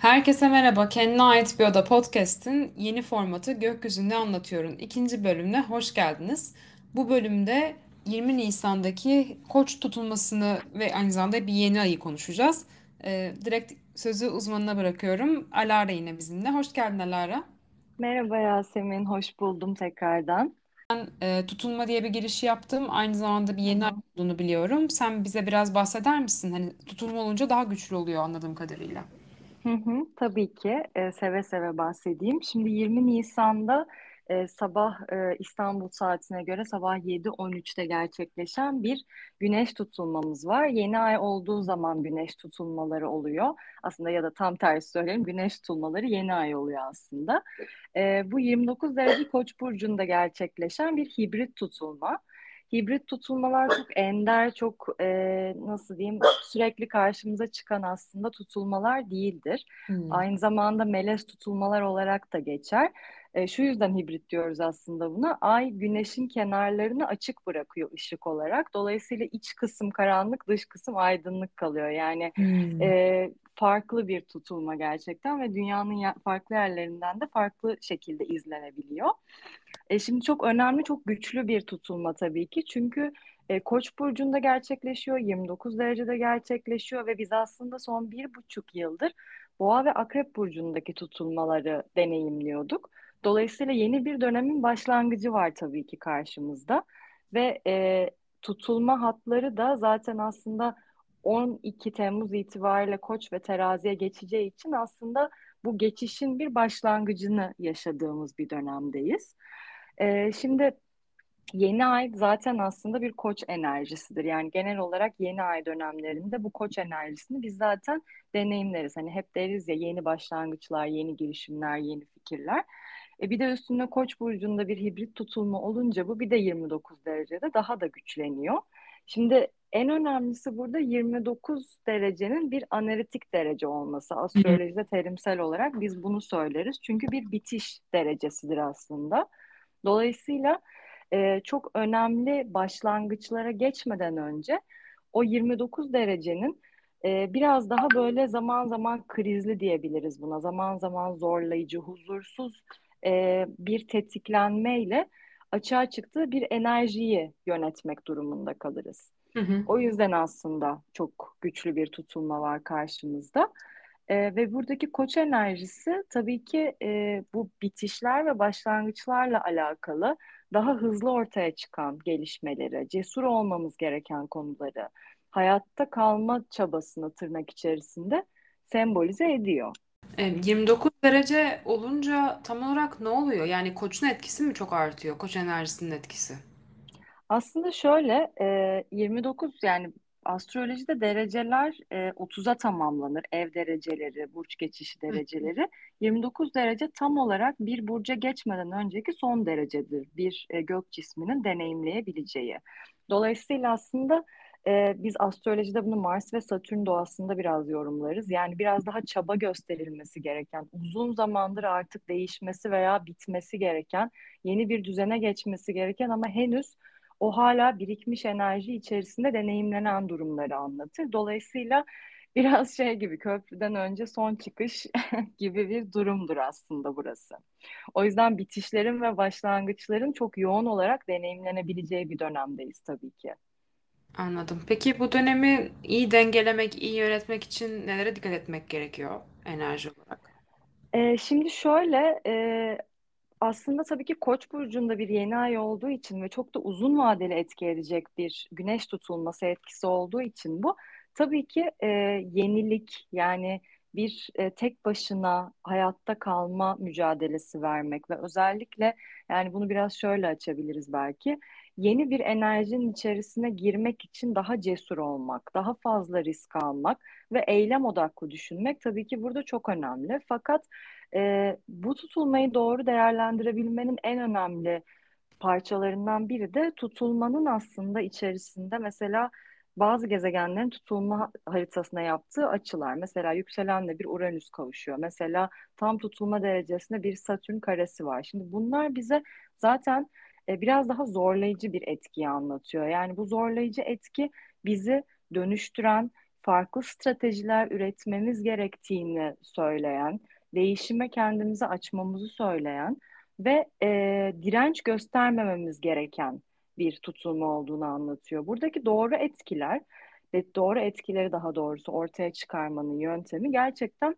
Herkese merhaba. Kendine ait bir oda podcast'in yeni formatı Gökyüzünde Anlatıyor'un ikinci bölümüne hoş geldiniz. Bu bölümde 20 Nisan'daki Koç tutulmasını ve aynı zamanda bir yeni ayı konuşacağız. Ee, direkt sözü uzmanına bırakıyorum. Alara yine bizimle. Hoş geldin Alara. Merhaba Yasemin, hoş buldum tekrardan. Ee, tutulma diye bir giriş yaptım. Aynı zamanda bir yeni ay olduğunu biliyorum. Sen bize biraz bahseder misin? Hani tutulma olunca daha güçlü oluyor anladığım kadarıyla. Hı hı, tabii ki e, seve seve bahsedeyim. Şimdi 20 Nisan'da e, sabah e, İstanbul saatine göre sabah 7.13'te gerçekleşen bir güneş tutulmamız var. Yeni ay olduğu zaman güneş tutulmaları oluyor. Aslında ya da tam tersi söyleyeyim güneş tutulmaları yeni ay oluyor aslında. E, bu 29 derece Koç burcunda gerçekleşen bir hibrit tutulma. Hibrit tutulmalar çok ender, çok e, nasıl diyeyim sürekli karşımıza çıkan aslında tutulmalar değildir. Hmm. Aynı zamanda melez tutulmalar olarak da geçer. E, şu yüzden hibrit diyoruz aslında buna. Ay güneşin kenarlarını açık bırakıyor ışık olarak. Dolayısıyla iç kısım karanlık, dış kısım aydınlık kalıyor. Yani Hmm. e, farklı bir tutulma gerçekten ve dünyanın ya- farklı yerlerinden de farklı şekilde izlenebiliyor. E, şimdi çok önemli, çok güçlü bir tutulma tabii ki. Çünkü e, Koç burcunda gerçekleşiyor, 29 derecede gerçekleşiyor ve biz aslında son bir buçuk yıldır Boğa ve Akrep burcundaki tutulmaları deneyimliyorduk. Dolayısıyla yeni bir dönemin başlangıcı var tabii ki karşımızda ve e, tutulma hatları da zaten aslında 12 Temmuz itibariyle Koç ve Terazi'ye geçeceği için aslında bu geçişin bir başlangıcını yaşadığımız bir dönemdeyiz. Ee, şimdi yeni ay zaten aslında bir koç enerjisidir. Yani genel olarak yeni ay dönemlerinde bu koç enerjisini biz zaten deneyimleriz. Hani hep deriz ya yeni başlangıçlar, yeni girişimler, yeni fikirler. E bir de üstünde Koç burcunda bir hibrit tutulma olunca bu bir de 29 derecede daha da güçleniyor. Şimdi en önemlisi burada 29 derecenin bir analitik derece olması. Astrolojide terimsel olarak biz bunu söyleriz. Çünkü bir bitiş derecesidir aslında. Dolayısıyla e, çok önemli başlangıçlara geçmeden önce o 29 derecenin e, biraz daha böyle zaman zaman krizli diyebiliriz buna. Zaman zaman zorlayıcı, huzursuz e, bir tetiklenmeyle açığa çıktığı bir enerjiyi yönetmek durumunda kalırız. Hı hı. O yüzden aslında çok güçlü bir tutulma var karşımızda. Ee, ve buradaki koç enerjisi tabii ki e, bu bitişler ve başlangıçlarla alakalı daha hızlı ortaya çıkan gelişmeleri, cesur olmamız gereken konuları, hayatta kalma çabasını tırnak içerisinde sembolize ediyor. E, 29 derece olunca tam olarak ne oluyor? Yani koçun etkisi mi çok artıyor? Koç enerjisinin etkisi. Aslında şöyle e, 29 yani astrolojide dereceler e, 30'a tamamlanır. Ev dereceleri, burç geçişi Hı. dereceleri. 29 derece tam olarak bir burca geçmeden önceki son derecedir. Bir e, gök cisminin deneyimleyebileceği. Dolayısıyla aslında e, biz astrolojide bunu Mars ve Satürn doğasında biraz yorumlarız. Yani biraz daha çaba gösterilmesi gereken, uzun zamandır artık değişmesi veya bitmesi gereken, yeni bir düzene geçmesi gereken ama henüz o hala birikmiş enerji içerisinde deneyimlenen durumları anlatır. Dolayısıyla biraz şey gibi köprüden önce son çıkış gibi bir durumdur aslında burası. O yüzden bitişlerin ve başlangıçların çok yoğun olarak deneyimlenebileceği bir dönemdeyiz tabii ki. Anladım. Peki bu dönemi iyi dengelemek, iyi yönetmek için nelere dikkat etmek gerekiyor enerji olarak? Ee, şimdi şöyle e, Aslında tabii ki Koç burcunda bir yeni ay olduğu için ve çok da uzun vadeli etki edecek bir güneş tutulması etkisi olduğu için bu tabii ki e, yenilik yani bir e, tek başına hayatta kalma mücadelesi vermek ve özellikle yani bunu biraz şöyle açabiliriz belki yeni bir enerjinin içerisine girmek için daha cesur olmak, daha fazla risk almak ve eylem odaklı düşünmek tabii ki burada çok önemli. Fakat e, bu tutulmayı doğru değerlendirebilmenin en önemli parçalarından biri de tutulmanın aslında içerisinde mesela bazı gezegenlerin tutulma haritasına yaptığı açılar. Mesela yükselenle bir Uranüs kavuşuyor. Mesela tam tutulma derecesinde bir Satürn karesi var. Şimdi bunlar bize zaten e, biraz daha zorlayıcı bir etkiyi anlatıyor. Yani bu zorlayıcı etki bizi dönüştüren, farklı stratejiler üretmemiz gerektiğini söyleyen, değişime kendimizi açmamızı söyleyen ve e, direnç göstermememiz gereken bir tutulma olduğunu anlatıyor. Buradaki doğru etkiler ve doğru etkileri daha doğrusu ortaya çıkarmanın yöntemi gerçekten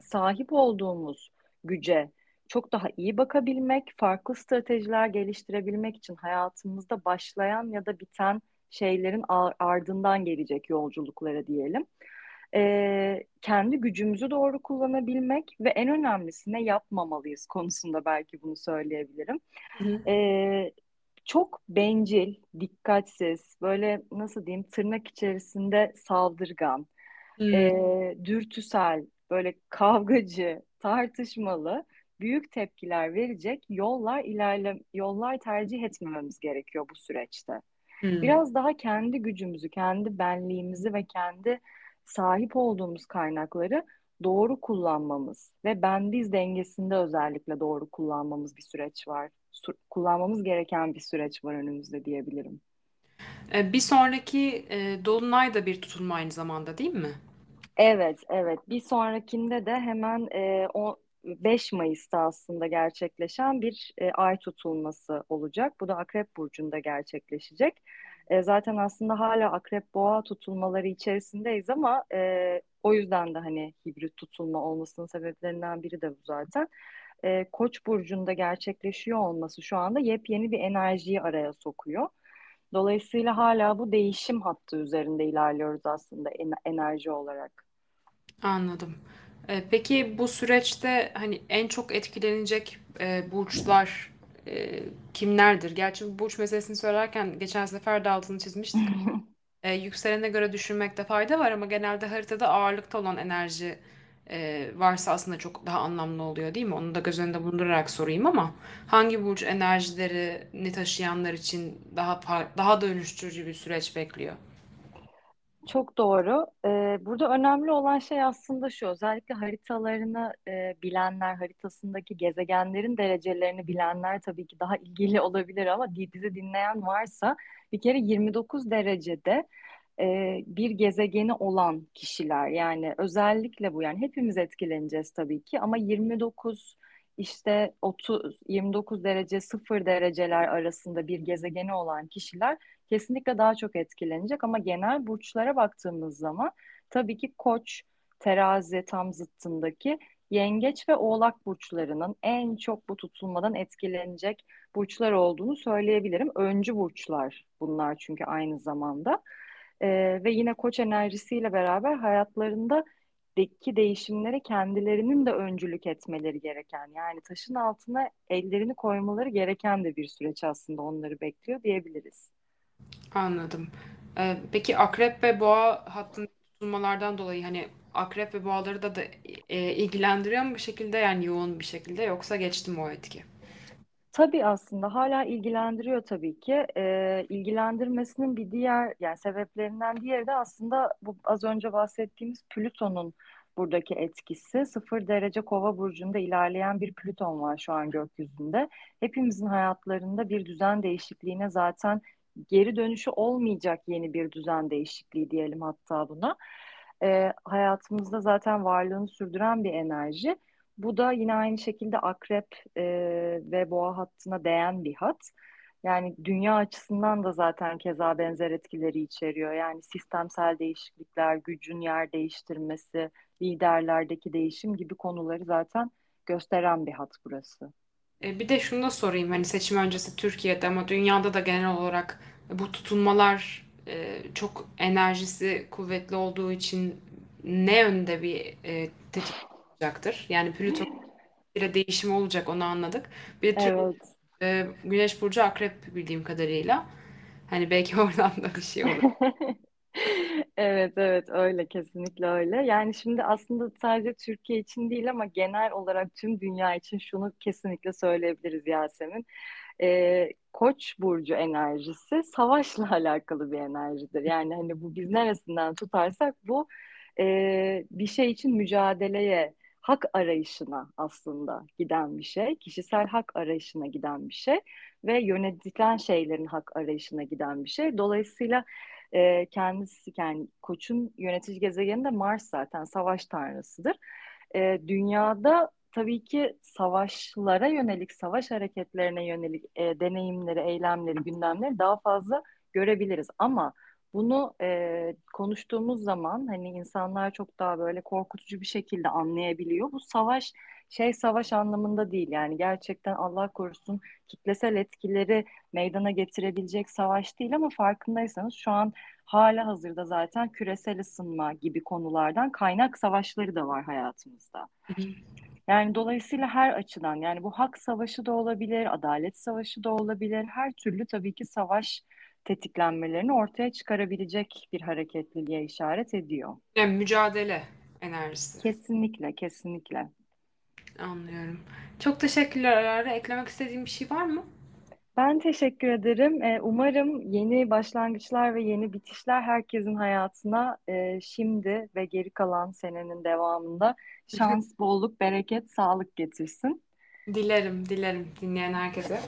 sahip olduğumuz güce çok daha iyi bakabilmek, farklı stratejiler geliştirebilmek için hayatımızda başlayan ya da biten şeylerin ardından gelecek yolculuklara diyelim. Ee, kendi gücümüzü doğru kullanabilmek ve en önemlisi ne yapmamalıyız konusunda belki bunu söyleyebilirim. Ee, çok bencil, dikkatsiz, böyle nasıl diyeyim tırnak içerisinde saldırgan, Hmm. e, dürtüsel, böyle kavgacı, tartışmalı, büyük tepkiler verecek yollar ilerle yollar tercih etmememiz gerekiyor bu süreçte. Hmm. Biraz daha kendi gücümüzü, kendi benliğimizi ve kendi sahip olduğumuz kaynakları doğru kullanmamız ve ben biz dengesinde özellikle doğru kullanmamız bir süreç var. Su- kullanmamız gereken bir süreç var önümüzde diyebilirim. E, Bir sonraki e, dolunay da bir tutulma aynı zamanda değil mi? Evet, evet. Bir sonrakinde de hemen e, o 5 Mayıs'ta aslında gerçekleşen bir e, ay tutulması olacak. Bu da Akrep Burcu'nda gerçekleşecek. E, zaten aslında hala Akrep Boğa tutulmaları içerisindeyiz ama e, o yüzden de hani hibrit tutulma olmasının sebeplerinden biri de bu zaten. E, Koç burcunda gerçekleşiyor olması şu anda yepyeni bir enerjiyi araya sokuyor. Dolayısıyla hala bu değişim hattı üzerinde ilerliyoruz aslında en- enerji olarak. Anladım. E, Peki bu süreçte hani en çok etkilenecek e, burçlar e, kimlerdir? Gerçi bu burç meselesini söylerken geçen sefer de altını çizmiştik. E, yükselene göre düşünmekte fayda var ama genelde haritada ağırlıkta olan enerji e, varsa aslında çok daha anlamlı oluyor değil mi? Onu da göz önünde bulundurarak sorayım ama hangi burç enerjilerini taşıyanlar için daha fa- daha dönüştürücü bir süreç bekliyor? Çok doğru. Ee, burada önemli olan şey aslında şu, özellikle haritalarını e, bilenler, haritasındaki gezegenlerin derecelerini bilenler tabii ki daha ilgili olabilir ama bizi dinleyen varsa bir kere 29 derecede e, bir gezegeni olan kişiler yani özellikle bu yani hepimiz etkileneceğiz tabii ki ama 29 işte 30 29 derece 0 dereceler arasında bir gezegeni olan kişiler kesinlikle daha çok etkilenecek ama genel burçlara baktığımız zaman tabii ki Koç, Terazi tam zıttındaki Yengeç ve Oğlak burçlarının en çok bu tutulmadan etkilenecek burçlar olduğunu söyleyebilirim. Öncü burçlar bunlar çünkü aynı zamanda. Ee, ve yine Koç enerjisiyle beraber hayatlarında deki değişimlere kendilerinin de öncülük etmeleri gereken yani taşın altına ellerini koymaları gereken de bir süreç aslında onları bekliyor diyebiliriz. Anladım. Ee, peki akrep ve boğa hattındaki tutulmalardan dolayı hani akrep ve boğaları da da e, ilgilendiriyor mu bir şekilde yani yoğun bir şekilde yoksa geçti mi o etki? Tabii aslında hala ilgilendiriyor tabii ki. Ee, ilgilendirmesinin bir diğer yani sebeplerinden diğeri de aslında bu az önce bahsettiğimiz Plüton'un buradaki etkisi. Sıfır derece Kova burcunda ilerleyen bir Plüton var şu an gökyüzünde. Hepimizin hayatlarında bir düzen değişikliğine zaten geri dönüşü olmayacak yeni bir düzen değişikliği diyelim hatta buna. Ee, hayatımızda zaten varlığını sürdüren bir enerji. Bu da yine aynı şekilde akrep e, ve boğa hattına değen bir hat. Yani dünya açısından da zaten keza benzer etkileri içeriyor. Yani sistemsel değişiklikler, gücün yer değiştirmesi, liderlerdeki değişim gibi konuları zaten gösteren bir hat burası. E, bir de şunu da sorayım hani seçim öncesi Türkiye'de ama dünyada da genel olarak bu tutulmalar e, çok enerjisi kuvvetli olduğu için ne yönde bir e, tetik olacaktır? Yani Plüton ile değişim olacak onu anladık. Bir de Evet. e, Güneş burcu Akrep bildiğim kadarıyla. Hani belki oradan da bir şey olur. Evet evet öyle kesinlikle öyle. Yani şimdi aslında sadece Türkiye için değil ama genel olarak tüm dünya için şunu kesinlikle söyleyebiliriz Yasemin. Ee, Koç burcu enerjisi savaşla alakalı bir enerjidir. Yani hani bu biz neresinden tutarsak bu e, bir şey için mücadeleye, hak arayışına aslında giden bir şey. Kişisel hak arayışına giden bir şey ve yönetilen şeylerin hak arayışına giden bir şey. Dolayısıyla e, kendisi yani Koç'un yönetici gezegeni de Mars zaten savaş tanrısıdır. E, dünyada tabii ki savaşlara yönelik, savaş hareketlerine yönelik e, deneyimleri, eylemleri, gündemleri daha fazla görebiliriz. Ama bunu e, konuştuğumuz zaman hani insanlar çok daha böyle korkutucu bir şekilde anlayabiliyor. Bu savaş şey savaş anlamında değil yani gerçekten Allah korusun kitlesel etkileri meydana getirebilecek savaş değil ama farkındaysanız şu an hala hazırda zaten küresel ısınma gibi konulardan kaynak savaşları da var hayatımızda. Yani dolayısıyla her açıdan yani bu hak savaşı da olabilir, adalet savaşı da olabilir. Her türlü tabii ki savaş tetiklenmelerini ortaya çıkarabilecek bir hareketliliğe işaret ediyor. Yani mücadele enerjisi. Kesinlikle, kesinlikle. Anlıyorum. Çok teşekkürler Alara. Eklemek istediğin bir şey var mı? Ben teşekkür ederim. Ee, umarım yeni başlangıçlar ve yeni bitişler herkesin hayatına e, şimdi ve geri kalan senenin devamında şans, bolluk, bereket, sağlık getirsin. Dilerim, dilerim dinleyen herkese.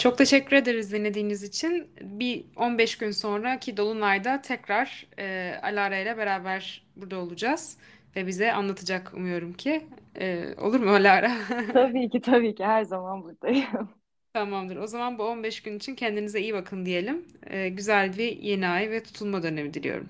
Çok teşekkür ederiz dinlediğiniz için. Bir 15 gün sonraki Dolunay'da tekrar e, Alara ile beraber burada olacağız. Ve bize anlatacak umuyorum ki. E, olur mu Alara? Tabii ki, tabii ki her zaman buradayım. Tamamdır. O zaman bu 15 gün için kendinize iyi bakın diyelim. E, güzel bir yeni ay ve tutulma dönemi diliyorum.